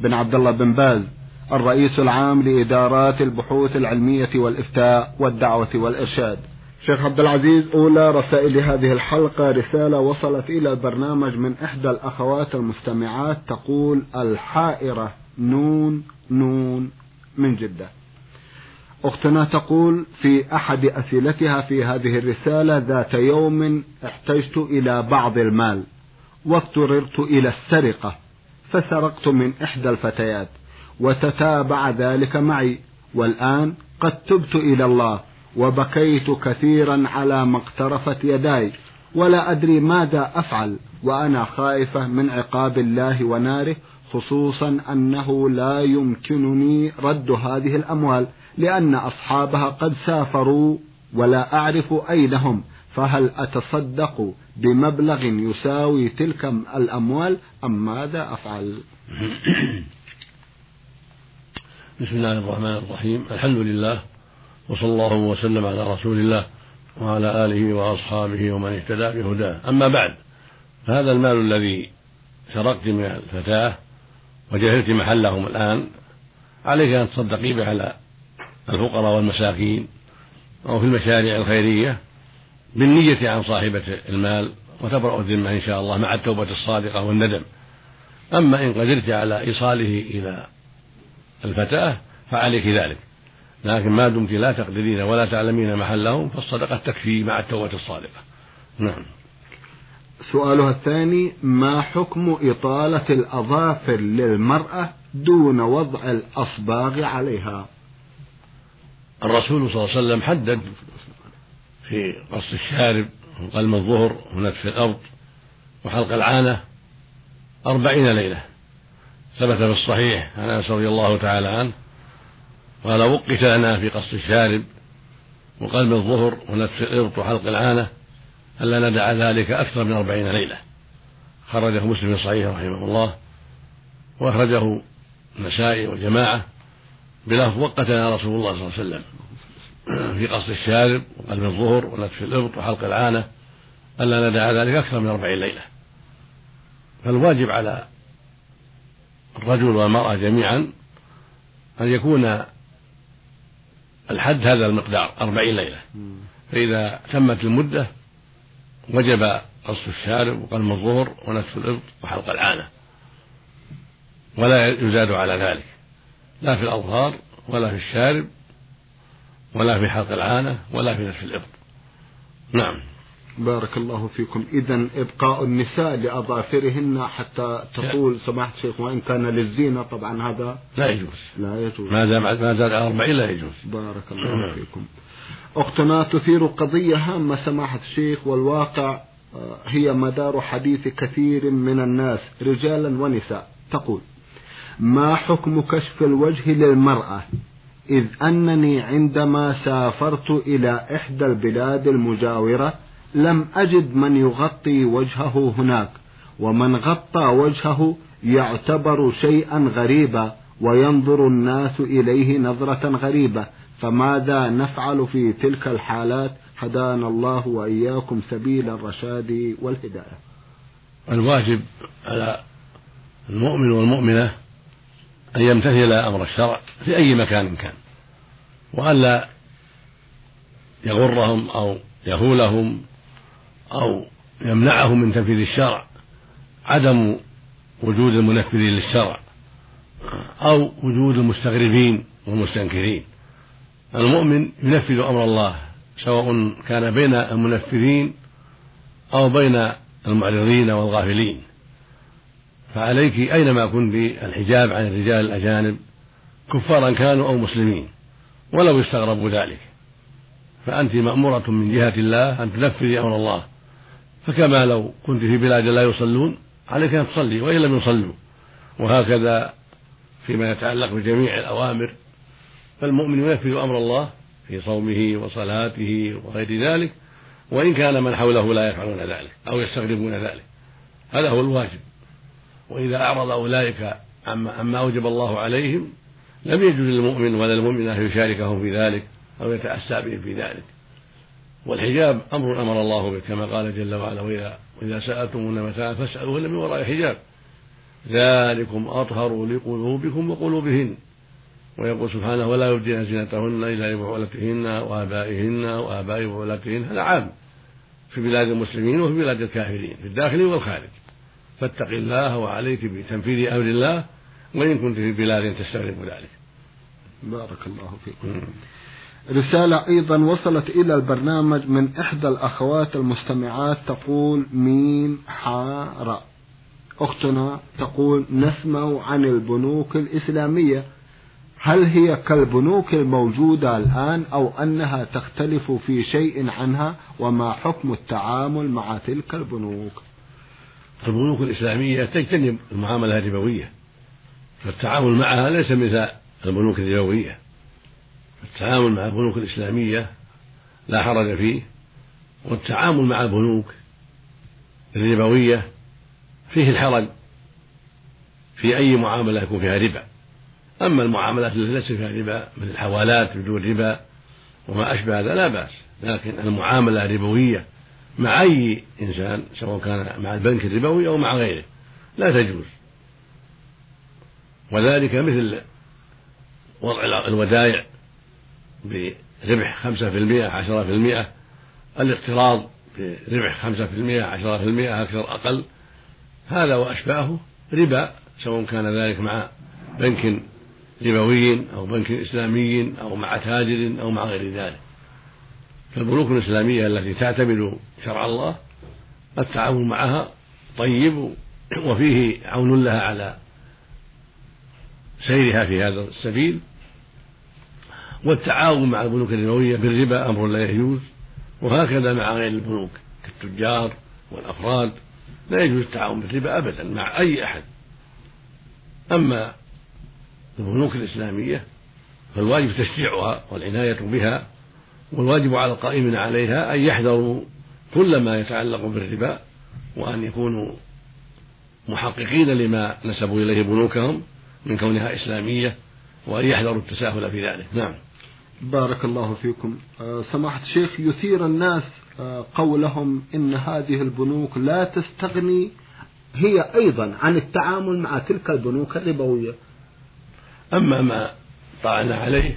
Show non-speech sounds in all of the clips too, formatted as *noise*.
بن عبد الله بن باز الرئيس العام لإدارات البحوث العلمية والإفتاء والدعوة والإرشاد. شيخ عبد العزيز أولى رسائل هذه الحلقة رسالة وصلت إلى البرنامج من إحدى الأخوات المستمعات تقول الحائرة نون نون من جدة. أختنا تقول في أحد أسئلتها في هذه الرسالة ذات يوم احتجت إلى بعض المال واضطررت إلى السرقة. فسرقت من إحدى الفتيات وتتابع ذلك معي. والآن قد تبت إلى الله وبكيت كثيرا على ما اقترفت يداي. ولا أدري ماذا أفعل وأنا خائفة من عقاب الله وناره خصوصا أنه لا يمكنني رد هذه الأموال لأن أصحابها قد سافروا ولا أعرف أين هم فهل أتصدق بمبلغ يساوي تلك الأموال أم ماذا أفعل؟ *clears throat* بسم الله الرحمن الرحيم. الحمد لله وصلى الله وسلم على رسول الله وعلى آله وأصحابه ومن اهتدى بهداه. أما بعد فهذا المال الذي سرقت من الفتاة وجهلت محلهم الآن عليك أن تصدقي به على الفقراء والمساكين أو في المشاريع الخيرية. بالنية عن صاحبة المال وتبرأ الذمة إن شاء الله مع التوبة الصادقة والندم. أما إن قدرت على إيصاله إلى الفتاة فعليك ذلك. لكن ما دمت لا تقدرين ولا تعلمين محلهم فالصدقة تكفي مع التوبة الصادقة. نعم. سؤالها الثاني ما حكم إطالة الأظافر للمرأة دون وضع الأصباغ عليها؟ الرسول صلى الله عليه وسلم حدد في قص الشارب وقلم الظهر ونتف الأرض وحلق العانة أربعين ليلة. ثبت في الصحيح عن أنس رضي الله تعالى عنه قال وقت لنا في قص الشارب وقلم الظهر ونتف الإبط وحلق العانة ألا ندع ذلك أكثر من أربعين ليلة. خرجه مسلم في صحيح رحمه الله وأخرجه النسائي وجماعة بلفظ وقتنا رسول الله صلى الله عليه وسلم. في قصد الشارب وقلب الظهر ونتف الإبط وحلق العانة ألا ندع ذلك أكثر من أربعين ليلة. فالواجب على الرجل والمرأة جميعا أن يكون الحد هذا المقدار أربعين ليلة. فإذا تمت المدة وجب قص الشارب وقلم الظهر ونتف الإبط وحلق العانة. ولا يزاد على ذلك. لا في الأظهار ولا في الشارب ولا في حلق العانة ولا في نتف الإبط. نعم. بارك الله فيكم. إذا إبقاء النساء لأظافرهن حتى تطول سماحة الشيخ وإن كان للزينة طبعا هذا لا يجوز. لا يجوز. ما زاد ما زاد على أربعين لا يجوز. بارك الله فيكم. أختنا تثير قضية هامة سماحة الشيخ والواقع هي مدار حديث كثير من الناس رجالا ونساء. تقول ما حكم كشف الوجه للمرأة؟ إذ أنني عندما سافرت إلى إحدى البلاد المجاورة لم أجد من يغطي وجهه هناك ومن غطى وجهه يعتبر شيئا غريبا وينظر الناس إليه نظرة غريبة. فماذا نفعل في تلك الحالات؟ هدانا الله وإياكم سبيل الرشاد والهداية. الواجب على المؤمن والمؤمنة أن يمتثل أمر الشرع في أي مكان كان. وألا يغرهم أو يهولهم أو يمنعهم من تنفيذ الشرع عدم وجود المنفذين للشرع أو وجود المستغربين والمستنكرين. المؤمن ينفذ أمر الله سواء كان بين المنفذين أو بين المعرضين والغافلين. فعليك أينما كنت الحجاب عن الرجال الأجانب كفارا كانوا أو مسلمين. ولو استغربوا ذلك. فأنت مأمورة من جهة الله أن تنفذي أمر الله. فكما لو كنت في بلاد لا يصلون عليك أن تصلي وإن لم يصلوا. وهكذا فيما يتعلق بجميع الأوامر. فالمؤمن ينفذ أمر الله في صومه وصلاته وغير ذلك وإن كان من حوله لا يفعلون ذلك أو يستغربون ذلك. هذا هو الواجب. وإذا أعرض أولئك عما, أوجب الله عليهم لم يجوز للمؤمن ولا المؤمن أن يشاركهم في ذلك أو يتأسى بهم في ذلك. والحجاب أمر أمر الله به كما قال جل وعلا وإذا وإذا سألتمون متاعا فاسألوهن من وراء حجاب. ذلكم أطهر لقلوبكم وقلوبهن. ويقول سبحانه ولا يبدين زينتهن إلا لبعولتهن وآبائهن وآباء بعولتهن. هذا عام في بلاد المسلمين وفي بلاد الكافرين في الداخل والخارج. فاتق الله وعليك بتنفيذ أمر الله وإن كنت في بلاد تستغرب ذلك. بارك الله فيكم. رسالة أيضا وصلت إلى البرنامج من إحدى الأخوات المستمعات تقول ميم حاء أختنا تقول نسمع عن البنوك الإسلامية. هل هي كالبنوك الموجودة الآن أو أنها تختلف في شيء عنها؟ وما حكم التعامل مع تلك البنوك؟ البنوك الإسلامية تجتنب المعاملة الربوية فالتعامل معها ليس مثل البنوك الربوية التعامل مع البنوك الإسلامية لا حرج فيه والتعامل مع البنوك الربوية فيه الحرج. في أي معاملة يكون فيها ربا. أما المعاملات التي ليس فيها ربا من الحوالات بدون ربا وما أشبه هذا لا بأس. لكن المعاملة الربوية مع أي إنسان سواء كان مع البنك الربوي أو مع غيره لا تجوز. وذلك مثل وضع الودائع بربح خمسة في المئة عشرة في المئة. الاقتراض بربح خمسة في المئة عشرة في المئة أكثر أقل. هذا وأشباهه ربا سواء كان ذلك مع بنك ربوي أو بنك إسلامي أو مع تاجر أو مع غير ذلك. فالبنوك الإسلامية التي تعتمد شرع الله التعامل معها طيب وفيه عون لها على سيرها في هذا السبيل. والتعاون مع البنوك الربوية بالربا أمر لا يجوز وهكذا مع غير البنوك كالتجار والأفراد لا يجوز التعاون بالربا أبدا مع أي أحد. أما البنوك الإسلامية فالواجب تشجيعها والعناية بها والواجب على القائمين عليها أن يحذروا كل ما يتعلق بالربا وأن يكونوا محققين لما نسبوا إليه بنوكهم. من كونها إسلامية وأن يحذروا التساهل في ذلك. نعم. بارك الله فيكم. آه، سماحة الشيخ يثير الناس آه، قولهم إن هذه البنوك لا تستغني هي أيضا عن التعامل مع تلك البنوك الربوية. أما ما طعنا عليه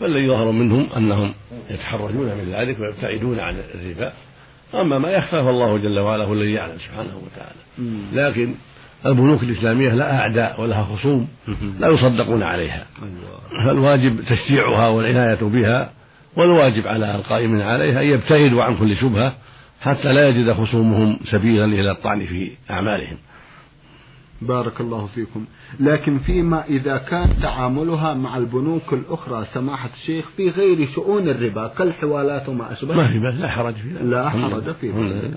فالذي يظهر منهم أنهم يتحرجون من ذلك ويبتعدون عن الربا. أما ما يخفى فالله جل وعلا هو الذي يعلم سبحانه وتعالى. لكن البنوك الإسلامية لها أعداء ولها خصوم لا يصدقون عليها. أيوة. فالواجب تشجيعها والعناية بها والواجب على القائمين عليها أن يبتعدوا عن كل شبهة حتى لا يجد خصومهم سبيلا إلى الطعن في أعمالهم. بارك الله فيكم. لكن فيما إذا كان تعاملها مع البنوك الأخرى سماحة الشيخ في غير شؤون الربا كالحوالات وما أشبه. ما في لا حرج فيها. لا حرج فيها.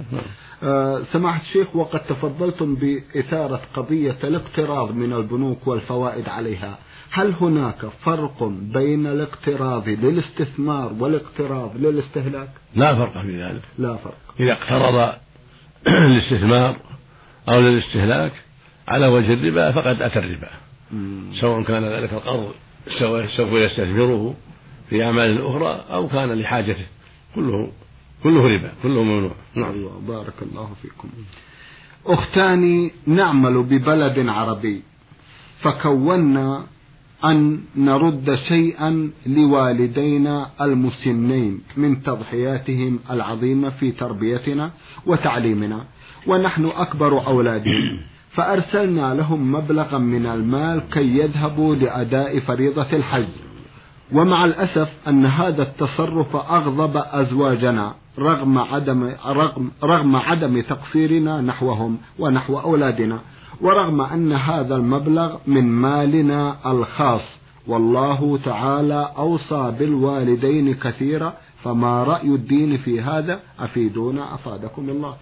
آه سماحة الشيخ وقد تفضلتم بإثارة قضية الاقتراض من البنوك والفوائد عليها. هل هناك فرق بين الاقتراض للاستثمار والاقتراض للاستهلاك؟ لا فرق في ذلك. لا فرق. إذا اقترض *clears throat* للاستثمار أو للاستهلاك على وجه الربا فقد أتى الربا. سواء كان ذلك القرض سوف يستثمره في أعمال أخرى أو كان لحاجته. كله كله ربا كله ممنوع. نعم. الله بارك الله فيكم. أختان نعمل ببلد عربي. فكونا أن نرد شيئا لوالدينا المسنين من تضحياتهم العظيمة في تربيتنا وتعليمنا. ونحن أكبر أولادهم. فأرسلنا لهم مبلغا من المال كي يذهبوا لأداء فريضة الحج. ومع الأسف أن هذا التصرف أغضب أزواجنا رغم عدم رغم رغم عدم تقصيرنا نحوهم ونحو أولادنا. ورغم أن هذا المبلغ من مالنا الخاص. والله تعالى أوصى بالوالدين كثيرا. فما رأي الدين في هذا؟ أفيدونا أفادكم الله.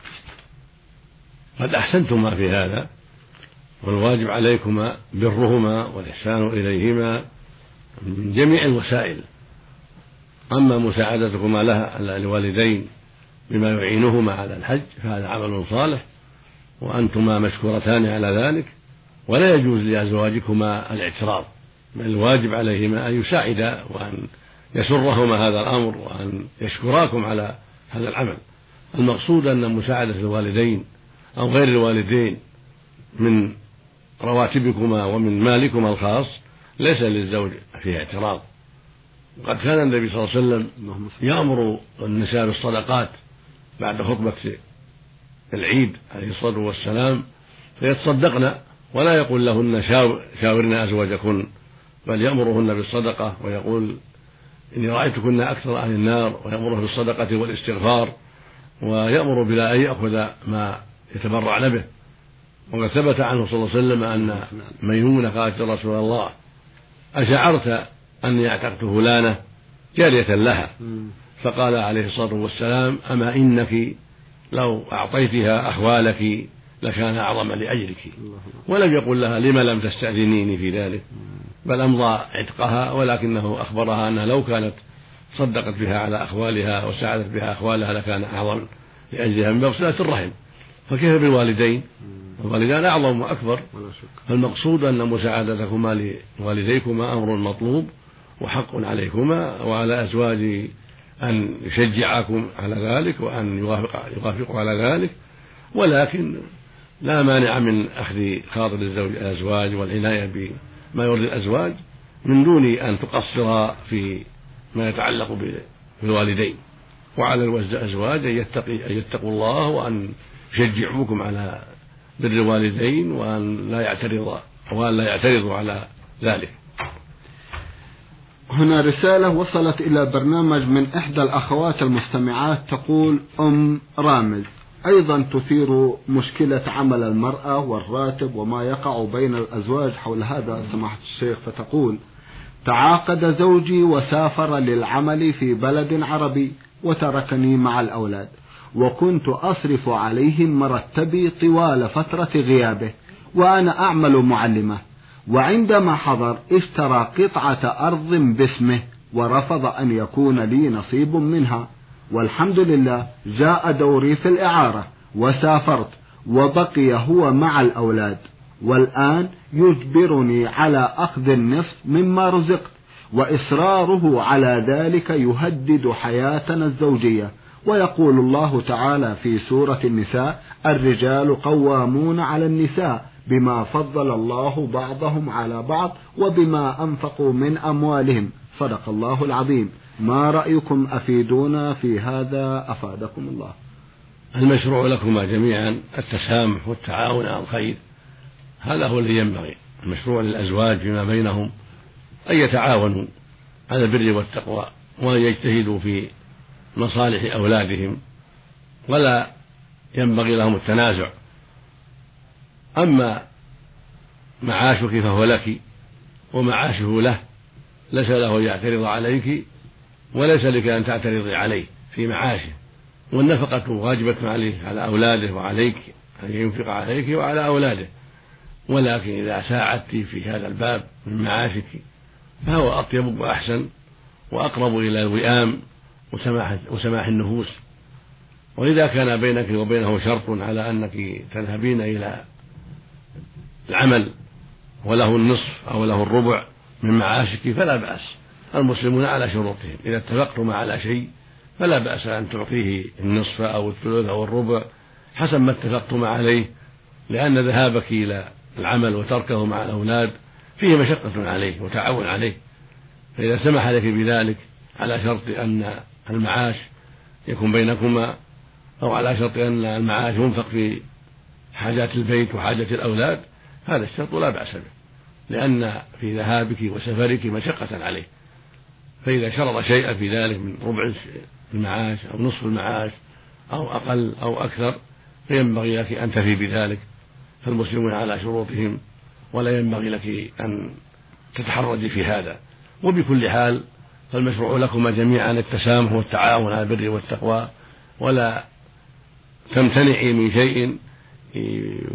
قد أحسنتم ما في هذا. والواجب عليكما برهما والإحسان إليهما من جميع الوسائل أما مساعدتكما لها الوالدين بما يعينهما على الحج فهذا عمل صالح وأنتما مشكورتان على ذلك ولا يجوز لأزواجكما الاعتراض بل الواجب عليهما أن يساعدا وأن يسرهما هذا الأمر وأن يشكراكم على هذا العمل. المقصود أن مساعدة الوالدين أو غير الوالدين من رواتبكما ومن مالكما الخاص ليس للزوج فيه اعتراض. وقد كان النبي صلى الله عليه وسلم يأمر النساء بالصدقات بعد خطبة العيد عليه الصلاة والسلام فيتصدقن ولا يقول لهن شاورنا أزواجكن بل يأمرهن بالصدقة ويقول إني رأيتكن أكثر أهل النار ويأمره بالصدقة والاستغفار ويأمر بلا أن يأخذ ما يتبرعن به. وقد ثبت عنه صلى الله عليه وسلم أن ميمونة قالت يا رسول الله. أشعرت أني أعتقت فلانة جارية لها. فقال عليه الصلاة والسلام أما إنك لو أعطيتها أخوالك لكان أعظم لأجرك ولم يقل لها لم لم تستأذنيني في ذلك؟ بل أمضى عتقها ولكنه أخبرها أنها لو كانت صدقت بها على أخوالها وساعدت بها أخوالها لكان أعظم لأجلها من باب صلة الرحم. فكيف بالوالدين؟ الوالدان أعظم وأكبر. فالمقصود أن مساعدتكما لوالديكما أمر مطلوب وحق عليكما وعلى أزواج أن يشجعكم على ذلك وأن يوافق يوافقوا على ذلك. ولكن لا مانع من أخذ خاطر الزوج الأزواج والعناية بما يرضي الأزواج من دون أن تقصر في ما يتعلق بالوالدين. وعلى الأزواج أن يتقوا الله وأن يشجعوكم على بر الوالدين وأن لا يعترض وأن لا يعترضوا على ذلك. هنا رسالة وصلت إلى برنامج من إحدى الأخوات المستمعات تقول أم رامز أيضا تثير مشكلة عمل المرأة والراتب وما يقع بين الأزواج حول هذا سماحة الشيخ فتقول تعاقد زوجي وسافر للعمل في بلد عربي وتركني مع الأولاد. وكنت أصرف عليهم مرتبي طوال فترة غيابه وأنا أعمل معلمة. وعندما حضر اشترى قطعة أرض باسمه ورفض أن يكون لي نصيب منها. والحمد لله جاء دوري في الإعارة وسافرت وبقي هو مع الأولاد. والآن يجبرني على أخذ النصف مما رزقت وإصراره على ذلك يهدد حياتنا الزوجية. ويقول الله تعالى في سورة النساء الرجال قوامون على النساء بما فضل الله بعضهم على بعض وبما أنفقوا من أموالهم. صدق الله العظيم. ما رأيكم أفيدونا في هذا؟ أفادكم الله. المشروع لكما جميعا التسامح والتعاون على الخير. هذا هو الذي ينبغي. المشروع للأزواج فيما بينهم أن يتعاونوا على البر والتقوى وأن يجتهدوا في مصالح أولادهم ولا ينبغي لهم التنازع. أما معاشك فهو لك ومعاشه له ليس له أن يعترض عليك وليس لك أن تعترضي عليه في معاشه. والنفقة واجبة عليه على أولاده وعليك أن ينفق عليك وعلى أولاده. ولكن إذا ساعدت في هذا الباب من معاشك فهو أطيب وأحسن وأقرب إلى الوئام وسماح, وسماح النفوس. وإذا كان بينك وبينه شرط على أنك تذهبين إلى العمل وله النصف أو له الربع من معاشك فلا بأس. المسلمون على شروطهم. إذا اتفقتم على شيء فلا بأس أن تعطيه النصف أو الثلث أو الربع حسب ما اتفقتم عليه لأن ذهابك إلى العمل وتركه مع الأولاد فيه مشقة عليه وتعاون عليه. فإذا سمح لك بذلك على شرط أن المعاش يكون بينكما أو على شرط أن المعاش ينفق في حاجات البيت وحاجة الأولاد هذا الشرط لا بأس به لأن في ذهابك وسفرك مشقة عليه. فإذا شرط شيئا في ذلك من ربع المعاش أو نصف المعاش أو أقل أو أكثر فينبغي لك أن تفي بذلك. فالمسلمون على شروطهم ولا ينبغي لك أن تتحرجي في هذا. وبكل حال فالمشروع لكما جميعا التسامح والتعاون على البر والتقوى ولا تمتنعي من شيء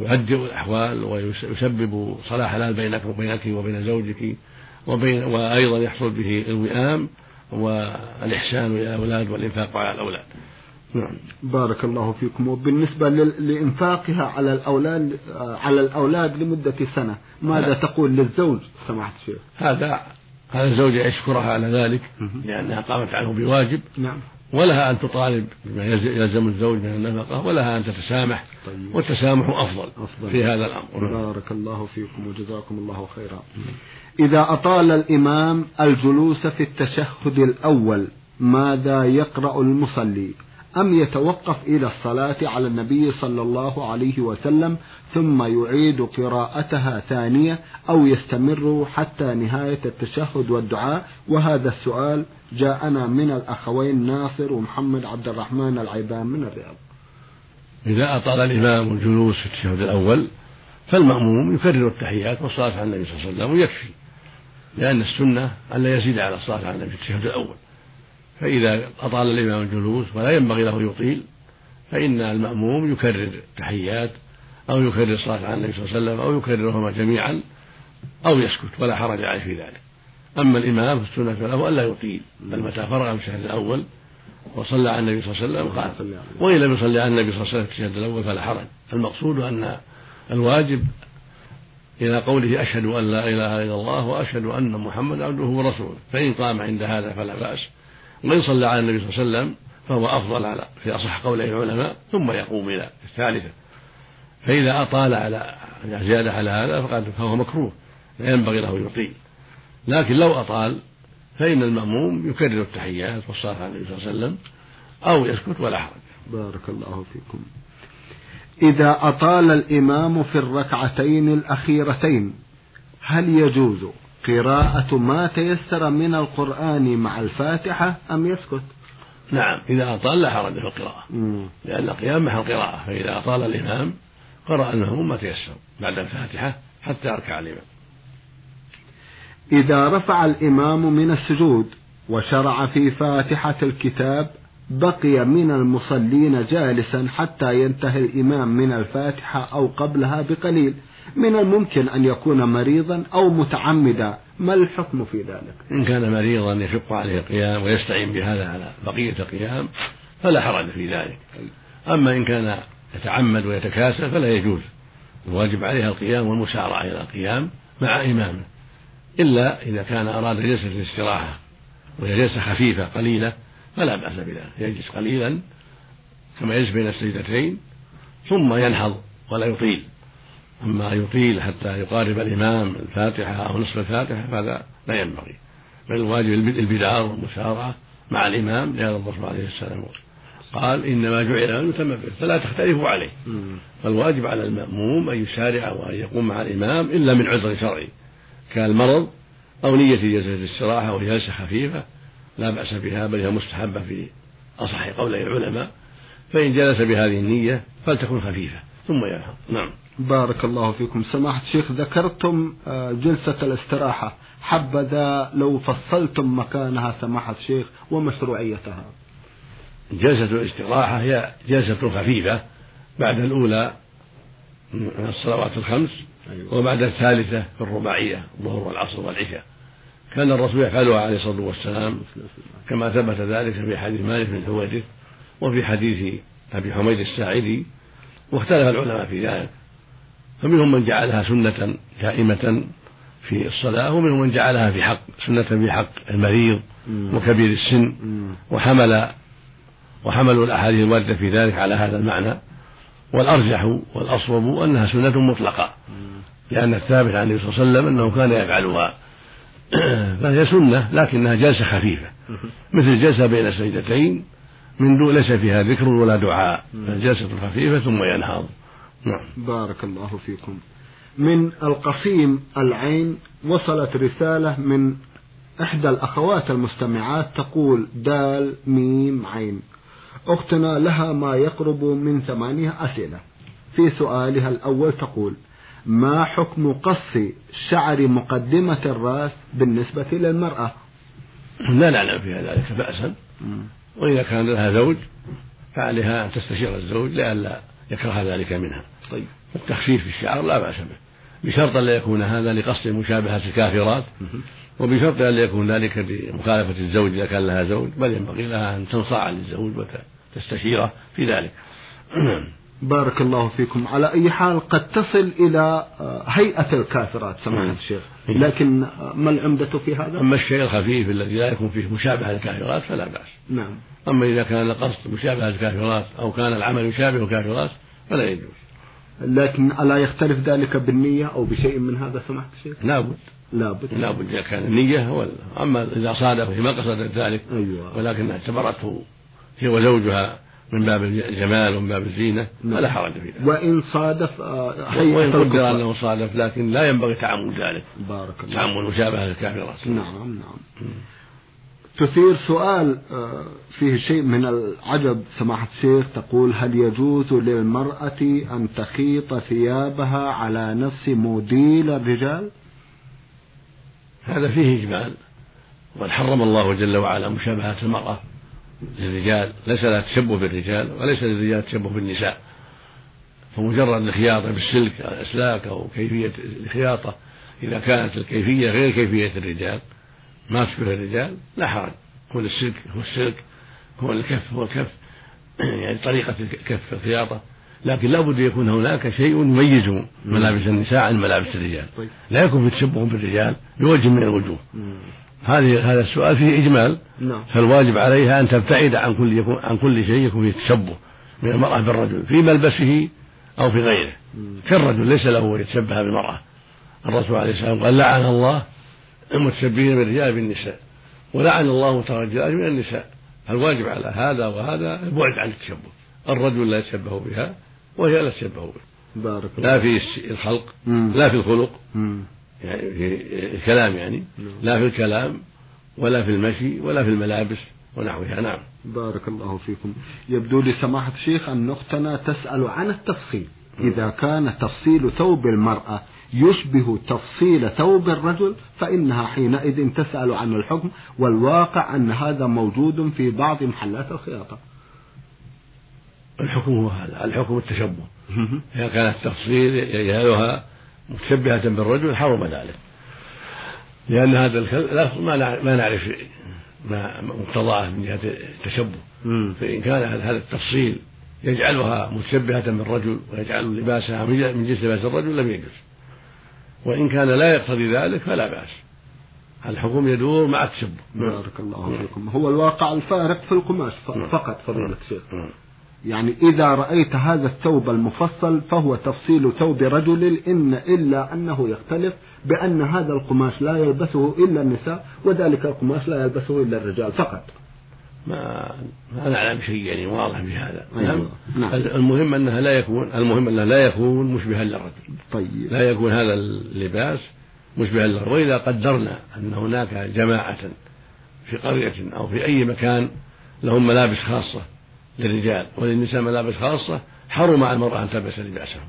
يهدئ الأحوال ويسبب صلاح الحال بينك وبينك وبين زوجك وبين وأيضا يحصل به الوئام والإحسان إلى الأولاد والإنفاق على الأولاد. نعم. بارك الله فيكم. وبالنسبة لإنفاقها على الأولاد على الأولاد لمدة سنة ماذا تقول للزوج؟ سماحة الشيخ. هذا هذا الزوجة يشكرها على ذلك لأنها قامت عنه بواجب. نعم. ولها أن تطالب بما يلزم الزوج من النفقة ولها أن تتسامح. طيب. والتسامح أفضل, أفضل. في هذا الأمر. بارك الله فيكم وجزاكم الله خيرا. إذا أطال الإمام الجلوس في التشهد الأول ماذا يقرأ المصلي؟ أم يتوقف إلى الصلاة على النبي صلى الله عليه وسلم ثم يعيد قراءتها ثانية أو يستمر حتى نهاية التشهد والدعاء؟ وهذا السؤال جاءنا من الأخوين ناصر ومحمد عبد الرحمن العيبان من الرياض. إذا أطال الإمام الجلوس في التشهد الأول فالمأموم يكرر التحيات والصلاة على النبي صلى الله عليه وسلم ويكفي لأن السنة أن لا يزيد على الصلاة على النبي في التشهد الأول. فإذا أطال الإمام الجلوس ولا ينبغي له يطيل فإن المأموم يكرر التحيات أو يكرر الصلاة على النبي صلى الله عليه وسلم أو يكررهما جميعا أو يسكت ولا حرج عليه في ذلك. أما الإمام فالسنة له ألا يطيل بل متى فرغ من الشهد الأول وصلى على النبي صلى الله عليه وسلم قال وإن لم يصلي على النبي صلى الله عليه وسلم في الشهد الأول فلا حرج. المقصود أن الواجب إلى قوله أشهد أن لا إله إلا الله وأشهد أن محمد عبده ورسوله فإن قام عند هذا فلا بأس. وإن صلى على النبي صلى الله عليه وسلم فهو أفضل على في أصح قولي العلماء ثم يقوم إلى الثالثة. فإذا أطال على زيادة على هذا فقد فهو مكروه لا ينبغي له يطيل. لكن لو أطال فإن المأموم يكرر التحيات والصلاة على النبي صلى الله عليه وسلم أو يسكت ولا حرج. بارك الله فيكم. إذا أطال الإمام في الركعتين الأخيرتين هل يجوز؟ قراءة ما تيسر من القرآن مع الفاتحة أم يسكت؟ نعم إذا أطال لا حرج في القراءة. لأن القيام محل قراءة فإذا أطال الإمام قرأ المأموم ما تيسر بعد الفاتحة حتى يركع الإمام. إذا رفع الإمام من السجود وشرع في فاتحة الكتاب بقي من المصلين جالسا حتى ينتهي الإمام من الفاتحة أو قبلها بقليل. من الممكن أن يكون مريضا أو متعمدا. ما الحكم في ذلك؟ إن كان مريضا يشق عليه القيام ويستعين بهذا على بقية القيام فلا حرج في ذلك. أما إن كان يتعمد ويتكاسل فلا يجوز. الواجب عليها القيام والمسارعة إلى القيام مع إمامه. إلا إذا كان أراد جلسة الاستراحة وهي جلسة خفيفة قليلة فلا بأس بذلك. يجلس قليلا كما يجلس بين السجدتين ثم ينهض ولا يطيل. أما يطيل حتى يقارب الإمام الفاتحة أو نصف الفاتحة فهذا لا ينبغي. بل الواجب البدار والمسارعة مع الإمام لهذا الرسول عليه السلام. قال إنما جعل المتم به فلا تختلفوا عليه. فالواجب على المأموم أن يسارع وأن يقوم مع الإمام إلا من عذر شرعي. كالمرض أو نية جلسة الاستراحة وجلسة خفيفة لا بأس بها بل هي مستحبة في أصح قولي العلماء. فإن جلس بهذه النية فلتكن خفيفة. ثم ينهض. نعم. بارك الله فيكم. سماحة الشيخ ذكرتم آه، جلسة الاستراحة. حبذا لو فصلتم مكانها سماحة الشيخ ومشروعيتها. جلسة الاستراحة هي جلسة خفيفة. بعد الأولى من الصلوات الخمس أيوة. وبعد الثالثة في الرباعية الظهر والعصر والعشاء. كان الرسول يفعلها عليه الصلاة والسلام كما ثبت ذلك في حديث مالك بن حويرث وفي حديث أبي حميد الساعدي واختلف العلماء في ذلك. فمنهم من جعلها سنة دائمة في الصلاة ومنهم من جعلها في حق سنة في حق المريض وكبير السن وحمل وحملوا الأحاديث الواردة في ذلك على هذا المعنى. والأرجح والأصوب أنها سنة مطلقة لأن الثابت عن النبي صلى الله عليه وسلم أنه كان يفعلها. *clears throat* فهي سنة لكنها جلسة خفيفة. مثل الجلسة بين السجدتين من دون ليس فيها ذكر ولا دعاء الجلسة خفيفة ثم ينهض. نعم. بارك الله فيكم. من القصيم العين وصلت رسالة من إحدى الأخوات المستمعات تقول دال ميم عين. أختنا لها ما يقرب من ثمانية أسئلة. في سؤالها الأول تقول ما حكم قص شعر مقدمة الرأس بالنسبة للمرأة؟ لا نعلم في ذلك بأسا. وإذا كان لها زوج فعليها أن تستشير الزوج لئلا يكره ذلك منها. طيب. التخفيف في الشعر لا بأس به. بشرط أن لا يكون هذا لقصد مشابهة الكافرات وبشرط أن لا يكون ذلك لمخالفة الزوج إذا كان لها زوج بل ينبغي لها أن تنصاع للزوج وتستشيره في ذلك. *clears throat* بارك الله فيكم. على أي حال قد تصل إلى آه، هيئة الكافرات سماحة نعم. الشيخ. لكن آه، ما العمدة في هذا؟ أما الشيء الخفيف الذي لا يكون فيه مشابهة للكافرات فلا بأس. نعم. أما إذا كان القصد مشابهة للكافرات أو كان العمل يشابه الكافرات فلا يجوز. لكن ألا يختلف ذلك بالنية أو بشيء من هذا سماحة الشيخ؟ لابد لابد لابد إذا كان النية ولا أما إذا صادف ما قصدت ذلك. أيوة. ولكن اعتبرته هي وزوجها من باب الجمال ومن باب الزينة نعم. فلا حرج في ذلك. وإن صادف آه، وإن قدر أنه صادف لكن لا ينبغي تعمد ذلك. بارك الله تعمد مشابهة للكافرات نعم نعم. تثير سؤال آه، فيه شيء من العجب سماحة الشيخ تقول هل يجوز للمرأة أن تخيط ثيابها على نفس موديل الرجال؟ هذا فيه إجمال. وقد حرم الله جل وعلا مشابهة المرأة. للرجال ليس لها تشبه بالرجال وليس للرجال تشبه بالنساء. فمجرد الخياطة بالسلك الأسلاك أو كيفية الخياطة إذا كانت الكيفية غير كيفية الرجال ما تشبه الرجال لا حرج. هو السلك هو السلك هو الكف هو الكف. *clears throat* يعني طريقة كف الخياطة. لكن لابد يكون هناك شيء يميز ملابس النساء عن ملابس الرجال. لا يكون في تشبه بالرجال بوجه من الوجوه. هذه هذا السؤال فيه إجمال. نعم. فالواجب عليها أن تبتعد عن كل يكون عن كل شيء يكون فيه تشبه من المرأة بالرجل في ملبسه أو في غيره. كالرجل ليس له أن يتشبه بالمرأة. الرسول عليه السلام قال لعن الله المتشبهين بالرجال بالنساء ولعن الله مترجلات من النساء. الواجب على هذا وهذا البعد عن التشبه. الرجل لا يتشبه بها وهي لا تتشبه به. بارك لا في الخلق لا في الخلق. يعني في الكلام يعني نعم. لا في الكلام ولا في المشي ولا في الملابس ونحوها نعم. بارك الله فيكم. يبدو لي سماحة الشيخ أن أختنا تسأل عن التفصيل. إذا كان تفصيل ثوب المرأة يشبه تفصيل ثوب الرجل فإنها حينئذ تسأل عن الحكم والواقع أن هذا موجود في بعض محلات الخياطة. الحكم هو هذا الحكم التشبه. إذا كان التفصيل يجعلها مشبهة بالرجل حرم ذلك. لأن هذا اللفظ ما ما نعرف ما مقتضاه من جهة التشبه. فإن كان هذا التفصيل يجعلها مشبهة بالرجل ويجعل لباسها من جنس لباس الرجل لم يجوز. وإن كان لا يقتضي ذلك فلا بأس. الحكم يدور مع التشبه. بارك الله فيكم. هو الواقع الفارق في القماش فقط فضيلة الشيخ. يعني إذا رأيت هذا الثوب المفصل فهو تفصيل ثوب رجل إن إلا أنه يختلف بأن هذا القماش لا يلبسه إلا النساء وذلك القماش لا يلبسه إلا الرجال فقط. ما ما نعلم شيء يعني واضح في هذا. أيوة. نعم. المهم أنها لا يكون المهم انه لا يكون مشبها للرجل. طيب. لا يكون هذا اللباس مشبها للرجل واذا قدرنا أن هناك جماعة في قرية أو في أي مكان لهم ملابس خاصة. للرجال وللنساء ملابس خاصة حرم على المرأة أن تلبس لباسهم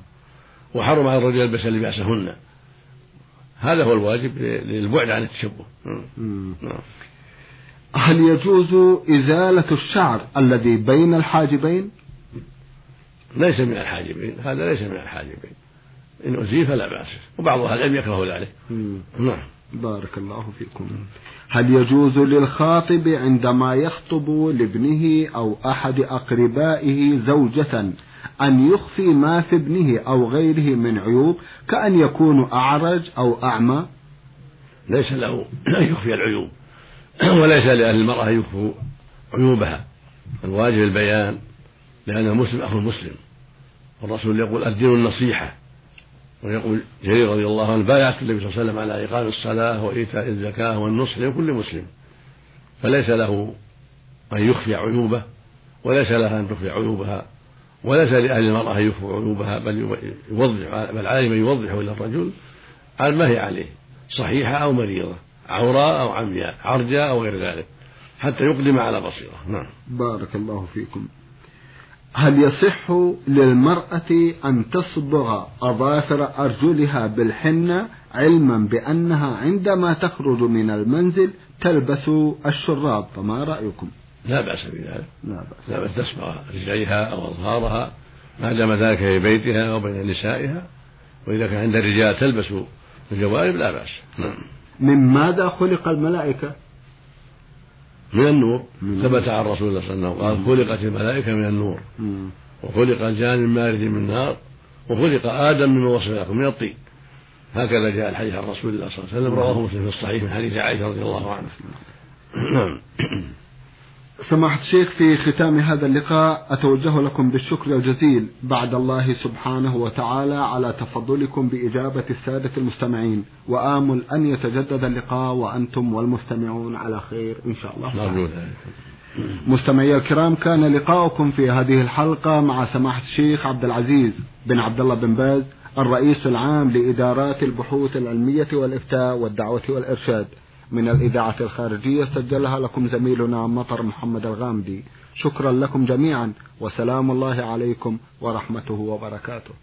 وحرم على الرجل يلبس لباسهن. هذا هو الواجب للبعد عن التشبه. نعم. هل يجوز إزالة الشعر الذي بين الحاجبين؟ ليس من الحاجبين هذا ليس من الحاجبين. إن أزيل فلا بأس وبعض أهل العلم يكره ذلك. نعم. بارك الله فيكم. هل يجوز للخاطب عندما يخطب لابنه أو أحد أقربائه زوجة أن يخفي ما في ابنه أو غيره من عيوب كأن يكون أعرج أو أعمى؟ ليس له أن *clears throat* يخفي العيوب. *clears throat* وليس لأهل المرأة يخفوا عيوبها. الواجب البيان لأن المسلم أخو المسلم والرسول يقول الدين النصيحة. ويقول جرير رضي الله عنه بايعت النبي صلى الله عليه وسلم على إقام الصلاة وإيتاء الزكاة والنصح لكل مسلم فليس له أن يخفي عيوبه وليس لها أن تخفي عيوبها وليس لأهل المرأة أن يخفوا عيوبها بل يوضح بل عليه من يوضح إلى الرجل ما هي عليه صحيحة أو مريضة عوراء أو عمياء عرجاء أو غير ذلك حتى يقدم على بصيرة. نعم. بارك الله فيكم. هل يصح للمرأة أن تصبغ أظافر أرجلها بالحنة علما بأنها عندما تخرج من المنزل تلبس الشراب؟ فما رأيكم؟ لا بأس بذلك. لا بأس. لا بأس. تصبغ رجليها أو أظهارها ما دام ذلك في بيتها وبين نسائها. وإذا كان عند الرجال تلبس الجوارب لا بأس. نعم من ماذا خلق الملائكة؟ من النور ثبت عن رسول الله صلى الله عليه وسلم قال خلقت الملائكة من النور. وخلق الجان المارد من النار وخلق آدم مما وصف لكم من الطين. هكذا جاء الحديث عن رسول الله صلى الله عليه وسلم رواه مسلم في الصحيح من حديث عائشة رضي الله عنها. *clears throat* نعم. *clears throat* سماحة الشيخ في ختام هذا اللقاء أتوجه لكم بالشكر الجزيل بعد الله سبحانه وتعالى على تفضلكم بإجابة السادة المستمعين. وآمل أن يتجدد اللقاء وأنتم والمستمعون على خير إن شاء الله مستمعي الكرام كان لقاؤكم في هذه الحلقة مع سماحة الشيخ عبد العزيز بن عبد الله بن باز الرئيس العام لإدارات البحوث العلمية والإفتاء والدعوة والإرشاد. من الإذاعة الخارجية سجلها لكم زميلنا مطر محمد الغامدي. شكرا لكم جميعا وسلام الله عليكم ورحمته وبركاته.